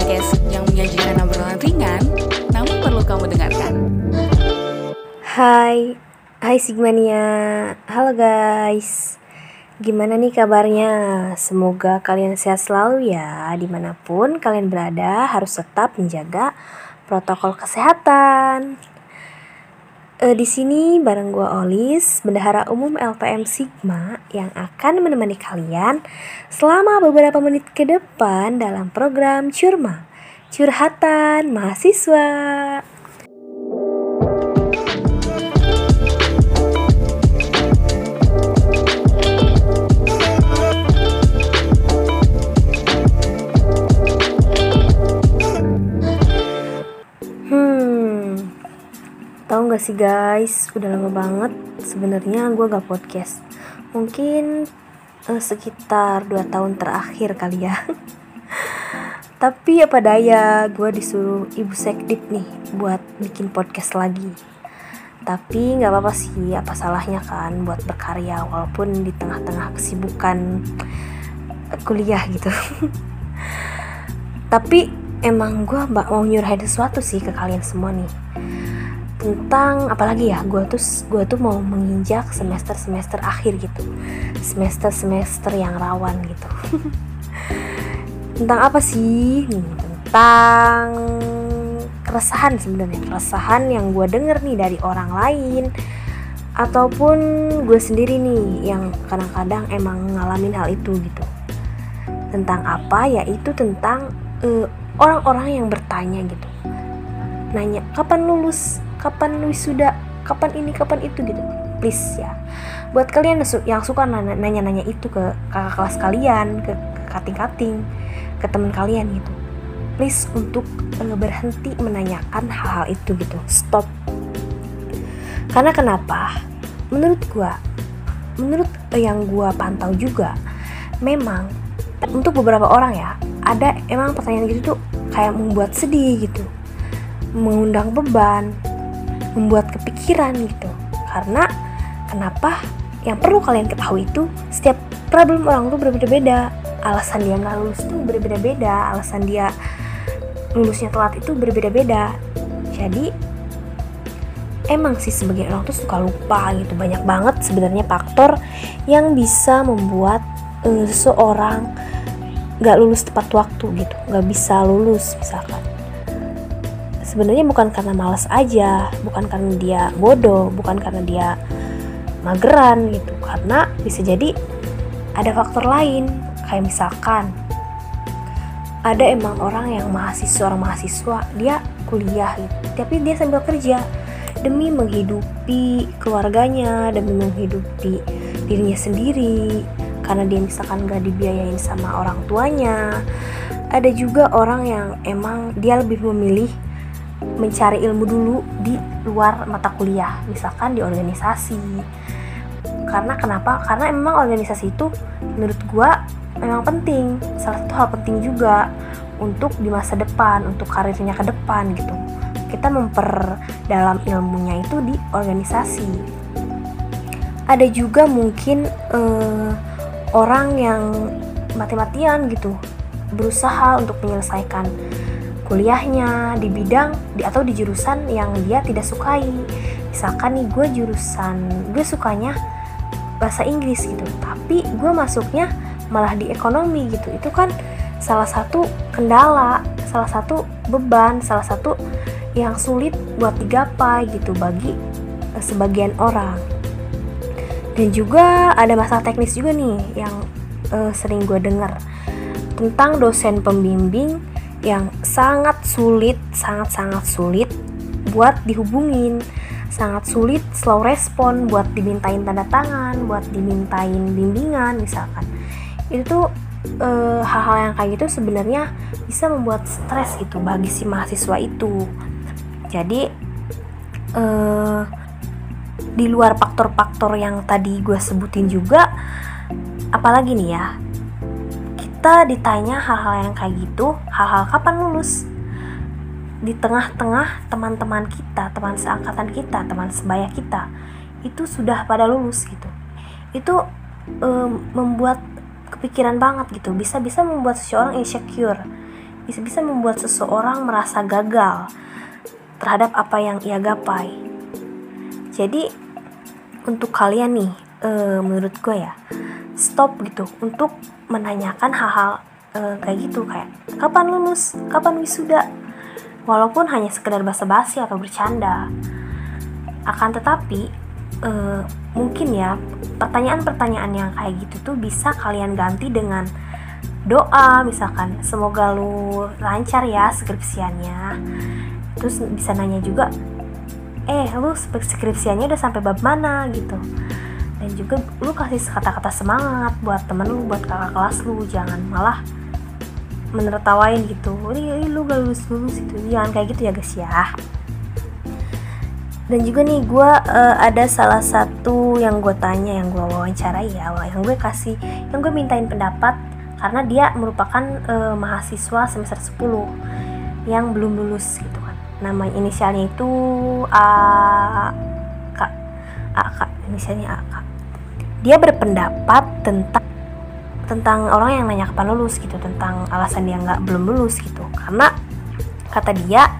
podcast yang menyajikan obrolan ringan, namun perlu kamu dengarkan. Hai, hai Sigmania, halo guys Gimana nih kabarnya? Semoga kalian sehat selalu ya Di mana pun kalian berada harus tetap menjaga protokol kesehatan e, Di sini bareng gue Olis, Bendahara Umum LPM Sigma Yang akan menemani kalian selama beberapa menit ke depan dalam program Curma. Curhatan Mahasiswa Sih guys, udah lama banget sebenarnya gue gak podcast. Mungkin uh, sekitar 2 tahun terakhir kali ya. Tapi apa daya, gue disuruh ibu sekdip nih buat bikin podcast lagi. Tapi nggak apa-apa sih, apa salahnya kan buat berkarya walaupun di tengah-tengah kesibukan kuliah gitu. Tapi emang gue mau nyurahin sesuatu sih ke kalian semua nih tentang apalagi ya gue tuh gue tuh mau menginjak semester semester akhir gitu. Semester semester yang rawan gitu. Tentang apa sih? Nih tentang keresahan sebenarnya. Keresahan yang gue denger nih dari orang lain. Ataupun gue sendiri nih yang kadang-kadang emang ngalamin hal itu gitu. Tentang apa? Yaitu tentang orang eh, orang-orang yang bertanya gitu nanya kapan lulus? Kapan wisuda? Kapan ini? Kapan itu? Gitu. Please ya. Buat kalian yang suka nanya-nanya itu ke kakak kelas kalian ke kating-kating ke teman kalian gitu please untuk uh, berhenti menanyakan hal-hal itu gitu. Stop. Karena kenapa? Menurut gua menurut yang gua pantau juga memang untuk beberapa orang ya ada emang pertanyaan gitu tuh kayak membuat sedih gitu mengundang beban membuat kepikiran gitu. Karena kenapa? Yang perlu kalian ketahui itu setiap problem orang tuh berbeda-beda. Alasan dia nggak lulus tuh berbeda-beda. Alasan dia lulusnya telat itu berbeda-beda. Jadi emang sih sebagian orang tuh suka lupa gitu. Banyak banget sebenarnya faktor yang bisa membuat uh, seseorang nggak lulus tepat waktu gitu. Nggak bisa lulus misalkan sebenarnya bukan karena malas aja bukan karena dia bodoh bukan karena dia mageran gitu. Karena bisa jadi ada faktor lain kayak misalkan ada emang orang yang mahasiswa orang mahasiswa dia kuliah gitu tapi dia sambil kerja demi menghidupi keluarganya demi menghidupi dirinya sendiri. Karena dia misalkan gak dibiayain sama orang tuanya ada juga orang yang emang dia lebih memilih mencari ilmu dulu di luar mata kuliah misalkan di organisasi. Karena kenapa? Karena memang organisasi itu menurut gua memang penting. Salah satu hal penting juga untuk di masa depan untuk karirnya ke depan gitu. Kita memperdalam ilmunya itu di organisasi. Ada juga mungkin uh, orang yang mati-matian gitu berusaha untuk menyelesaikan kuliahnya di bidang di, atau di jurusan yang dia tidak sukai. Misalkan nih gue jurusan gue sukanya bahasa Inggris gitu. Tapi gue masuknya malah di ekonomi gitu. Itu kan salah satu kendala salah satu beban salah satu yang sulit buat digapai gitu bagi eh, sebagian orang. Dan juga ada masalah teknis juga nih yang uh, sering gue dengar tentang dosen pembimbing yang sangat sulit, sangat-sangat sulit buat dihubungin, sangat sulit slow respon buat dimintain tanda tangan, buat dimintain bimbingan misalkan. Itu tuh e, hal-hal yang kayak gitu sebenarnya bisa membuat stres itu bagi si mahasiswa itu. Jadi e, di luar faktor-faktor yang tadi gue sebutin juga, apalagi nih ya, kita ditanya hal-hal yang kayak gitu, hal-hal kapan lulus? Di tengah-tengah teman-teman kita, teman seangkatan kita, teman sebaya kita, itu sudah pada lulus gitu. Itu um, membuat kepikiran banget gitu, bisa-bisa membuat seseorang insecure. bisa-bisa membuat seseorang merasa gagal terhadap apa yang ia gapai. Jadi untuk kalian nih, uh, menurut gue ya, stop gitu untuk menanyakan hal-hal uh, kayak gitu kayak kapan lulus, kapan wisuda, walaupun hanya sekedar basa-basi atau bercanda. Akan tetapi uh, mungkin ya pertanyaan-pertanyaan yang kayak gitu tuh bisa kalian ganti dengan doa misalkan semoga lu lancar ya skripsiannya. Terus bisa nanya juga eh lu skripsiannya udah sampai bab mana? Gitu dan juga lu kasih kata-kata semangat buat temen lu buat kakak kelas lu. Jangan malah menertawain gitu. Ini lu gak lulus lulus itu jangan kayak gitu ya guys ya. Dan juga nih gue uh, ada salah satu yang gue tanya yang gue wawancarai ya. Yang gue kasih yang gue mintain pendapat karena dia merupakan uh, mahasiswa semester 10 yang belum lulus gitu kan. Nama inisialnya itu A K. A K inisialnya A K dia berpendapat tentang tentang orang yang nanya kapan lulus gitu tentang alasan dia nggak belum lulus gitu. Karena kata dia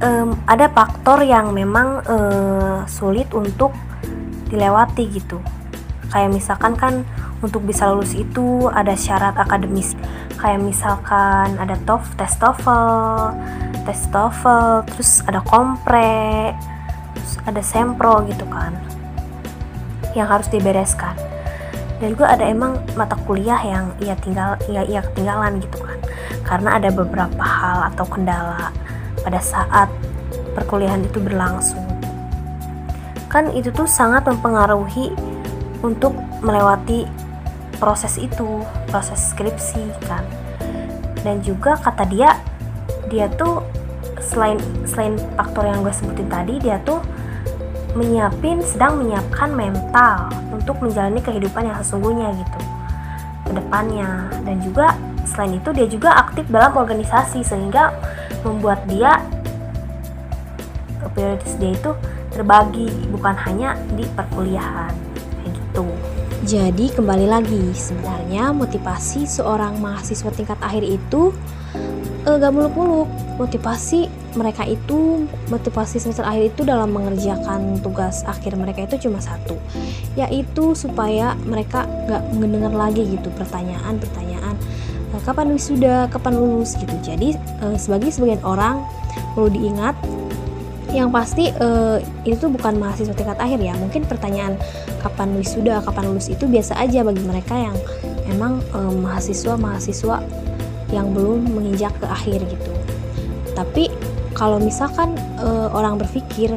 um, ada faktor yang memang uh, sulit untuk dilewati gitu. Kayak misalkan kan untuk bisa lulus itu ada syarat akademis. Kayak misalkan ada TOF, tes TOEFL, tes TOEFL, terus ada kompre, terus ada sempro gitu kan yang harus dibereskan. Dan juga ada emang mata kuliah yang ia tinggal ia, ia ketinggalan gitu kan. Karena ada beberapa hal atau kendala pada saat perkuliahan itu berlangsung. Kan itu tuh sangat mempengaruhi untuk melewati proses itu proses skripsi kan. Dan juga kata dia dia tuh selain selain faktor yang gue sebutin tadi dia tuh menyiapin sedang menyiapkan mental untuk menjalani kehidupan yang sesungguhnya gitu ke depannya dan juga selain itu dia juga aktif dalam organisasi sehingga membuat dia prioritas dia itu terbagi bukan hanya di perkuliahan kayak gitu. Jadi kembali lagi, sebenarnya motivasi seorang mahasiswa tingkat akhir itu e, gak muluk-muluk. Motivasi mereka itu, motivasi semester akhir itu dalam mengerjakan tugas akhir mereka itu cuma satu, yaitu supaya mereka gak mendengar lagi gitu pertanyaan-pertanyaan e, kapan wisuda, kapan lulus gitu. Jadi e, sebagai sebagian orang perlu diingat yang pasti uh, itu bukan mahasiswa tingkat akhir ya mungkin pertanyaan kapan wisuda kapan lulus itu biasa aja bagi mereka yang emang uh, mahasiswa mahasiswa yang belum menginjak ke akhir gitu tapi kalau misalkan uh, orang berpikir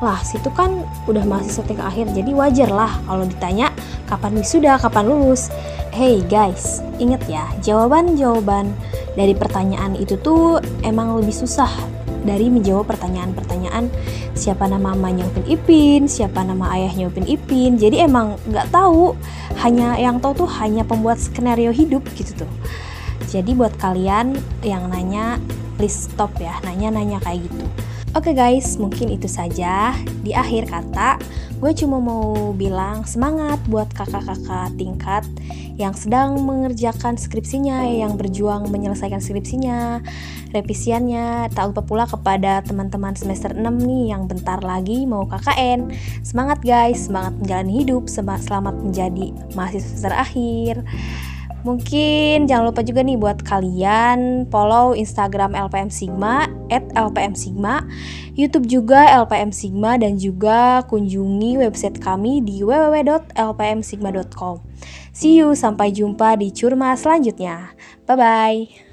lah situ kan udah mahasiswa tingkat akhir jadi wajar lah kalau ditanya kapan wisuda kapan lulus hey guys inget ya jawaban jawaban dari pertanyaan itu tuh emang lebih susah dari menjawab pertanyaan-pertanyaan siapa nama mama nyopin Ipin, siapa nama ayah nyopin Ipin. Jadi emang nggak tahu, hanya yang tahu tuh hanya pembuat skenario hidup gitu tuh. Jadi buat kalian yang nanya, please stop ya, nanya-nanya kayak gitu. Oke okay guys, mungkin itu saja. Di akhir kata, gue cuma mau bilang semangat buat kakak-kakak tingkat yang sedang mengerjakan skripsinya, yang berjuang menyelesaikan skripsinya, revisiannya. Tak lupa pula kepada teman-teman semester 6 nih yang bentar lagi mau KKN. Semangat guys, semangat menjalani hidup, selamat menjadi mahasiswa semester akhir. Mungkin jangan lupa juga nih buat kalian follow Instagram LPM Sigma at LPM Sigma, YouTube juga LPM Sigma dan juga kunjungi website kami di www.lpmsigma.com. See you, sampai jumpa di curma selanjutnya. Bye bye.